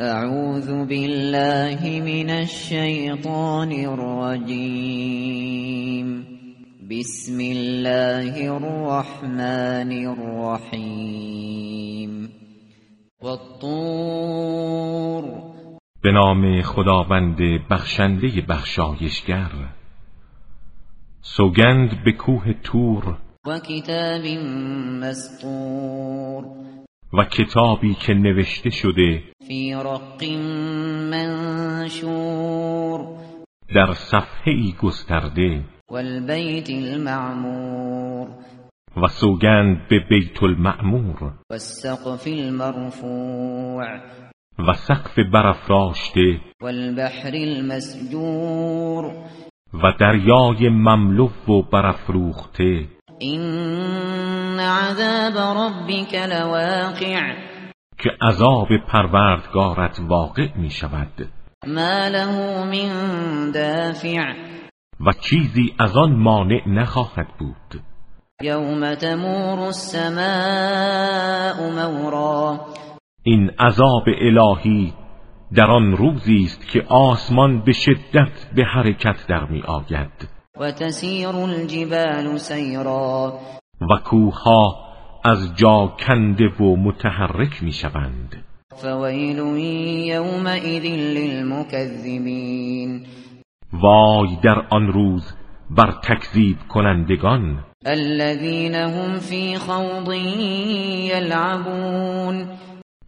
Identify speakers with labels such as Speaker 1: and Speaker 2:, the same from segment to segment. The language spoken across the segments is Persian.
Speaker 1: اعوذ بالله من الشیطان الرجیم بسم الله الرحمن الرحیم والطور.
Speaker 2: به نام خداوند بخشنده بخشایشگر. سوگند به کوه تور.
Speaker 1: و کتاب مسطور.
Speaker 2: و کتابی که نوشته شده
Speaker 1: فی رق منشور.
Speaker 2: در صفحه ای گسترده
Speaker 1: والبیت المعمور.
Speaker 2: و سوگند به بیت المعمور
Speaker 1: والسقف المرفوع.
Speaker 2: و سقف برافراشته
Speaker 1: والبحر المسجور.
Speaker 2: و دریای مملو و برافروخته.
Speaker 1: این عذاب ربک لواقع.
Speaker 2: که عذاب پروردگارت واقع می شود
Speaker 1: ما له من دافع.
Speaker 2: و چیزی از آن مانع نخواهد بود.
Speaker 1: یوم تمور السماء مورا.
Speaker 2: این عذاب الهی در آن روزی است که آسمان به شدت به حرکت در می آید
Speaker 1: و تسیر الجبال سیرا.
Speaker 2: و کوها از جا کنده و متحرک می شوند
Speaker 1: فویل یومئذ للمکذبین.
Speaker 2: وای در آن روز بر تکذیب کنندگان.
Speaker 1: الذين هم في خوض يلعبون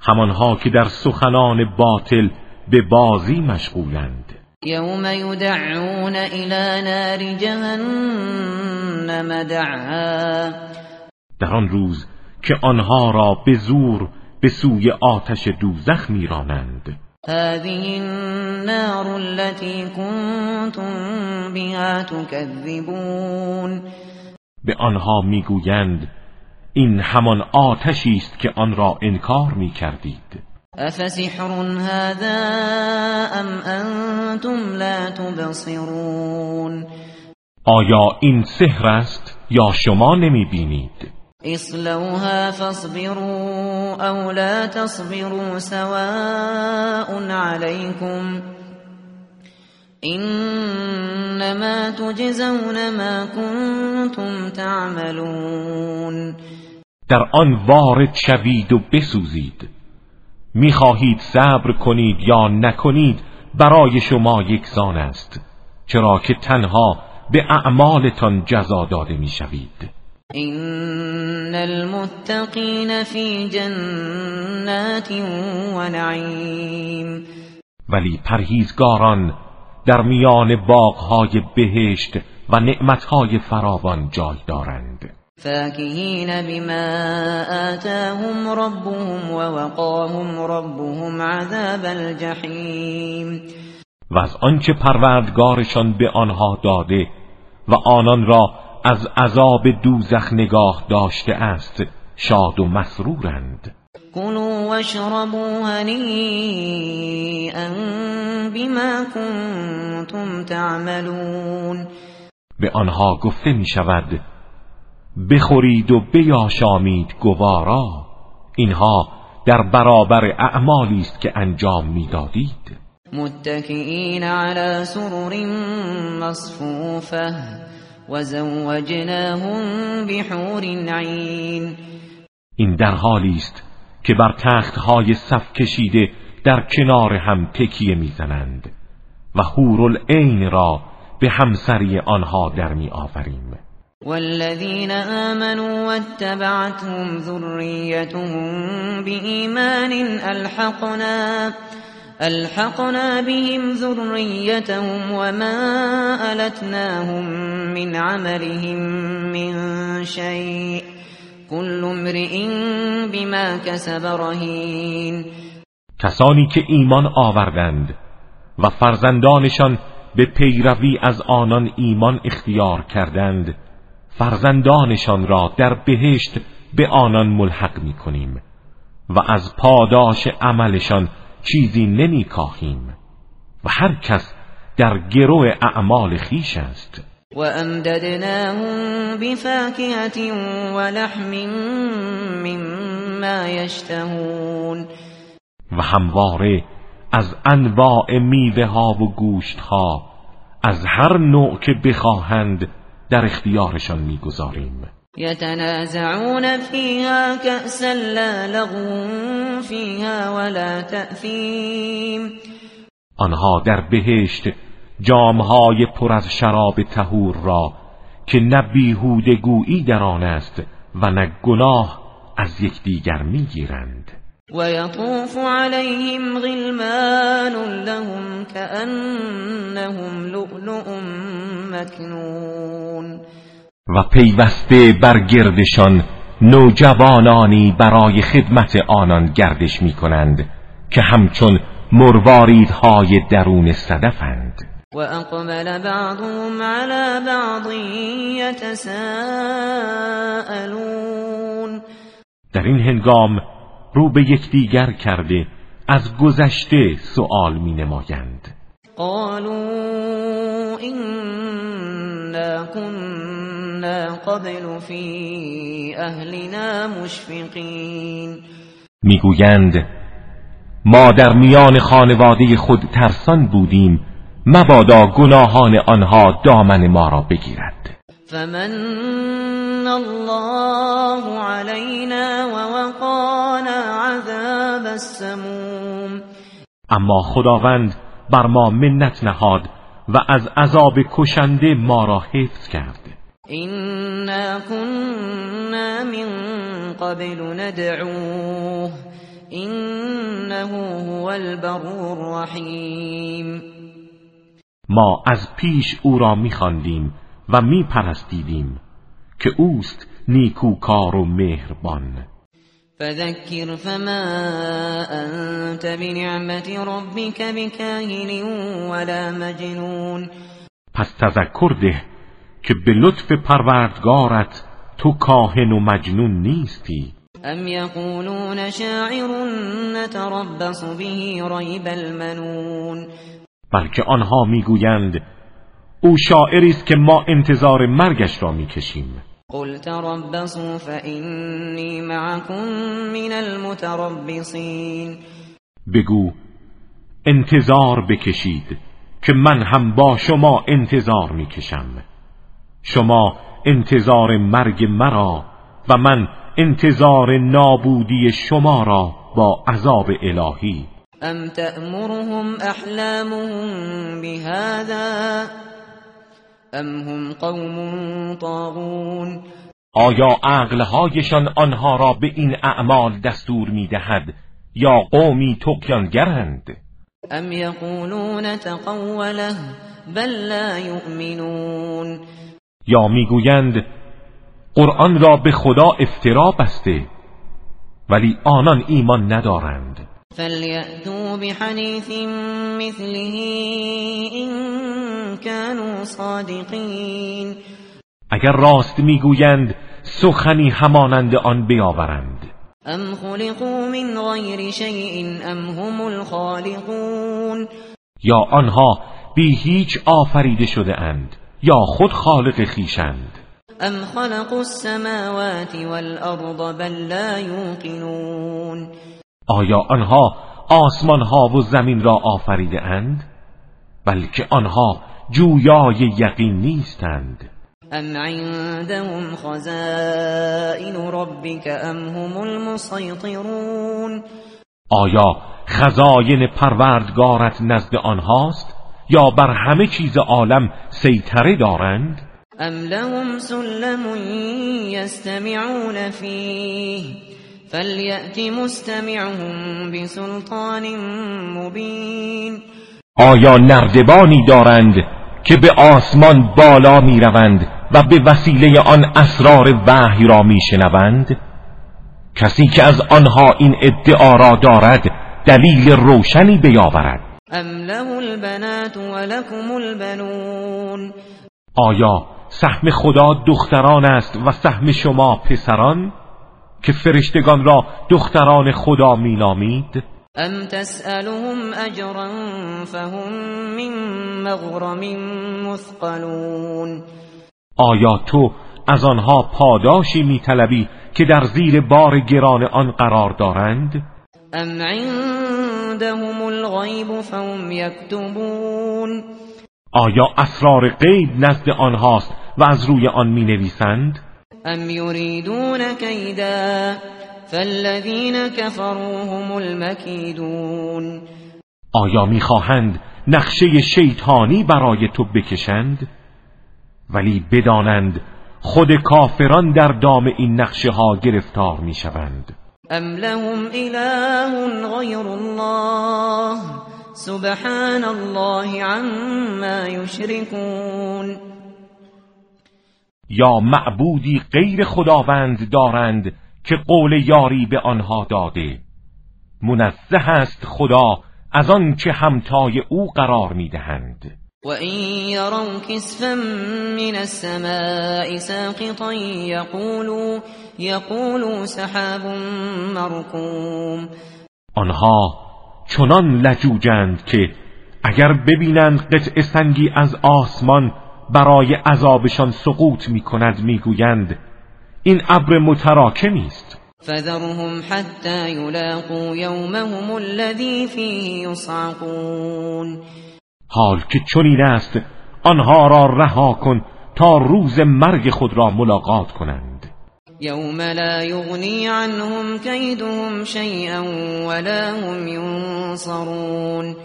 Speaker 2: همانها که در سخنان باطل به بازی مشغولند.
Speaker 1: یوم یدعون الى نار جهنم دعا.
Speaker 2: در آن روز که آنها را به زور به سوی آتش دوزخ میرانند.
Speaker 1: هذه النار التي كنتم بها تكذبون.
Speaker 2: به آنها می‌گویند این همان آتشی است که آن را انکار می‌کردید.
Speaker 1: افسحر هذا ام انتم لا تبصرون
Speaker 2: آیا این سحر است یا شما نمی‌بینید؟
Speaker 1: اصلوها فاصبروا او لا تصبروا سواء عليكم انما تجزون ما كنتم تعملون
Speaker 2: در آن وارد شوید و بسوزید. می‌خواهید صبر کنید یا نکنید برای شما یکسان است چرا که تنها به اعمالتان جزا داده می‌شوید.
Speaker 1: ان المتقین فی جنات و نعیم.
Speaker 2: ولی پرهیزگاران در میان باغهای بهشت و نعمتهای فراوان جای دارند.
Speaker 1: فاکهین بما آتاهم ربهم ووقاهم ربهم عذاب الجحیم
Speaker 2: و از آنچه پروردگارشان به آنها داده و آنان را از عذاب دوزخ نگاه داشته است شاد و مسرورند.
Speaker 1: كلوا واشربوا هنيئا بما كنتم تعملون.
Speaker 2: به آنها گفته می شود بخورید و بیاشامید گوارا. اینها در برابر اعمالی است که انجام می‌دادید.
Speaker 1: متكئين على سرر مصفوفه وزوجناهم بحور عین.
Speaker 2: این در حالی است که بر تختهای صف کشیده در کنار هم تکیه می‌زنند و حورالعین را به همسری آنها در می آوریم
Speaker 1: والذين آمنوا واتبعتهم ذريتهم بإيمان ألحقنا ألحقنا بهم ذريتهم وما ألتناهم من عملهم من شيء كل امرئ بما كسب رهين.
Speaker 2: کسانی که ایمان آوردند و فرزندانشان به پیروی از آنان ایمان اختیار کردند فرزندانشان را در بهشت به آنان ملحق می کنیم و از پاداش عملشان چیزی نمی کاهیم و هر کس در گروه اعمال خیش است.
Speaker 1: و امددناهم بفاکهت و لحم مما یشتهون
Speaker 2: و همواره از انواع میوه ها و گوشت ها از هر نوع که بخواهند در اختیارشان می‌گذاریم.
Speaker 1: یتنازعون فیها کأسا لا لغو فیها ولا تأثیم.
Speaker 2: آنها در بهشت جامهای پر از شراب تهور را که نه بیهوده گویی در آن است و نه گناه از یکدیگر می‌گیرند.
Speaker 1: و یطوف علیهم غلمان لهم كأنهم لؤلؤ مکنون
Speaker 2: و پیوسته بر گردشان نوجوانانی برای خدمت آنان گردش می کنند که همچون مرواریدهای درون صدفند.
Speaker 1: و اقبل بعضهم على بعض یتساءلون
Speaker 2: در این هنگام رو به یکدیگر کرده از گذشته سؤال می نمایند
Speaker 1: قالوا إنا كنا قبل في اهلنا مشفقین
Speaker 2: می‌گویند ما در میان خانواده خود ترسان بودیم مبادا گناهان آنها دامن ما را بگیرد.
Speaker 1: فمن الله علينا ووقانا عذاب السموم
Speaker 2: اما خداوند بر ما منت نهاد و از عذاب کشنده ما را حفظ کرد
Speaker 1: اینا كنا من قبل ندعوه اینه هو البر الرحیم
Speaker 2: ما از پیش او را میخواندیم و میپرستیدیم که اوست نیکوکار و مهربان.
Speaker 1: فذكر فما انت بنعمت ربك بكاهن ولا مجنون.
Speaker 2: پس تذکر ده که به لطف پروردگارت تو کاهن و مجنون نیستی.
Speaker 1: ام یقولون شاعر نتربص به ریب المنون.
Speaker 2: بلکه آنها می‌گویند او شاعری است که ما انتظار مرگش را می‌کشیم.
Speaker 1: قل تربصوا فإني معكم من المتربصین
Speaker 2: بگو انتظار بکشید که من هم با شما انتظار می‌کشم. شما انتظار مرگ مرا و من انتظار نابودی شما را با عذاب الهی.
Speaker 1: ام تأمرهم احلامهم بهذا؟ ام هم قوم طاغون؟
Speaker 2: آیا عقلهایشان آنها را به این اعمال دستور می‌دهد یا قومی تقیانگرند
Speaker 1: ام یقولون تقوله بل لا یؤمنون؟
Speaker 2: یا می‌گویند قرآن را به خدا افترا بسته ولی آنان ایمان ندارند.
Speaker 1: فلیأتوا بحدیث مثله این كانوا صادقین
Speaker 2: اگر راست می‌گویند سخنی همانند آن بیاورند.
Speaker 1: ام خلقوا من غیر شیء ام هم الخالقون
Speaker 2: یا آنها بی هیچ آفریده شده اند یا خود خالق خیشند.
Speaker 1: ام خلقوا السماوات والارض بل لا یوقنون
Speaker 2: آیا آنها آسمان ها و زمین را آفریده اند بلکه آنها جویای یقین نیستند.
Speaker 1: ام عندهم خزائن ربك ام هم المسيطرون
Speaker 2: آیا خزاین پروردگارت نزد آنهاست یا بر همه چیز عالم سیطره دارند؟
Speaker 1: ام لهم سلم يستمعون فيه فليأت مستمعهم بسلطان مبين
Speaker 2: آیا نردبانی دارند که به آسمان بالا می روند و به وسیله آن اسرار وحی را می شنوند؟ کسی که از آنها این ادعا را دارد دلیل روشنی بیاورد
Speaker 1: ام له البنات ولكم البنون
Speaker 2: آیا سهم خدا دختران است و سهم شما پسران که فرشتگان را دختران خدا مینامید؟
Speaker 1: ام تسألهم اجرا فهم من مغرم مثقلون.
Speaker 2: آیا تو از آنها پاداشی میطلبی که در زیر بار گران آن قرار دارند؟
Speaker 1: ام عندهم الغیب فهم یکتبون.
Speaker 2: آیا اسرار غیب نزد آنهاست و از روی آن می نویسند؟
Speaker 1: ام یریدون کیدا فالذین كفروا هم المکیدون
Speaker 2: آیا می‌خواهند نقشه شیطانی برای تو بکشند؟ ولی بدانند خود کافران در دام این نقشه ها گرفتار می‌شوند.
Speaker 1: ام لهم اله غیر الله سبحان الله عما یشركون
Speaker 2: یا معبودی غیر خداوند دارند که قول یاری به آنها داده. منزه است خدا از آن که همتای او قرار می‌دهند.
Speaker 1: و این یرون کسفا من السماء ساقطا یقولوا یقولوا سحاب مرکوم
Speaker 2: آنها چنان لجوجند که اگر ببینند قطع سنگی از آسمان برای عذابشان سقوط می کند می‌گویند این ابر متراکمی است
Speaker 1: فذرهم حتى يلاقوا يومهم الذي فيه يصعقون.
Speaker 2: حال که چنین است آنها را رها کن تا روز مرگ خود را ملاقات کنند.
Speaker 1: یوم لا یغنی عنهم کیدهم شیئا ولا هم ینصرون.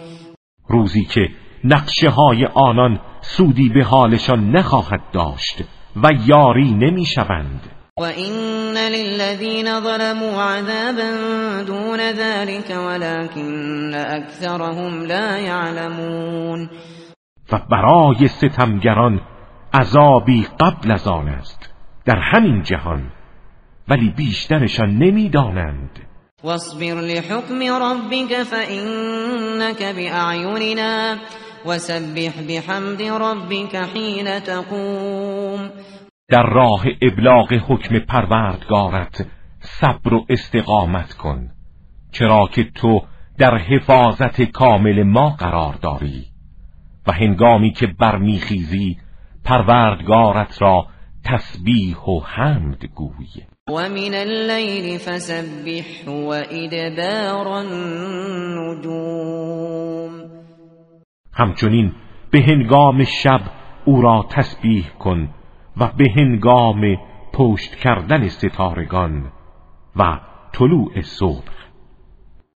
Speaker 2: روزی که نقشه های آنان سودی به حالشان نخواهد داشت و یاری نمی‌شوند.
Speaker 1: وَإِنَّ لِلَّذِينَ ظَلَمُوا عَذَابًا دُونَ ذَلِكَ وَلَكِنَّ أَكْثَرَهُمْ لَا يَعْلَمُونَ.
Speaker 2: و برای ستمگران عذابی قبل از آن است در همین جهان ولی بیشترشان نمی‌دانند.
Speaker 1: واصبر لحكم ربك فإنك بأعيننا. وسبح بحمد ربك حين تقوم.
Speaker 2: در راه ابلاغ حکم پروردگارت صبر و استقامت کن چرا که تو در حفاظت کامل ما قرار داری و هنگامی که برمیخیزی پروردگارت را تسبیح و حمد گوی.
Speaker 1: و من اللیل فسبح و ادبار النجوم.
Speaker 2: همچنین به هنگام شب او را تسبیح کن و به هنگام پشت کردن ستارگان و طلوع صبح.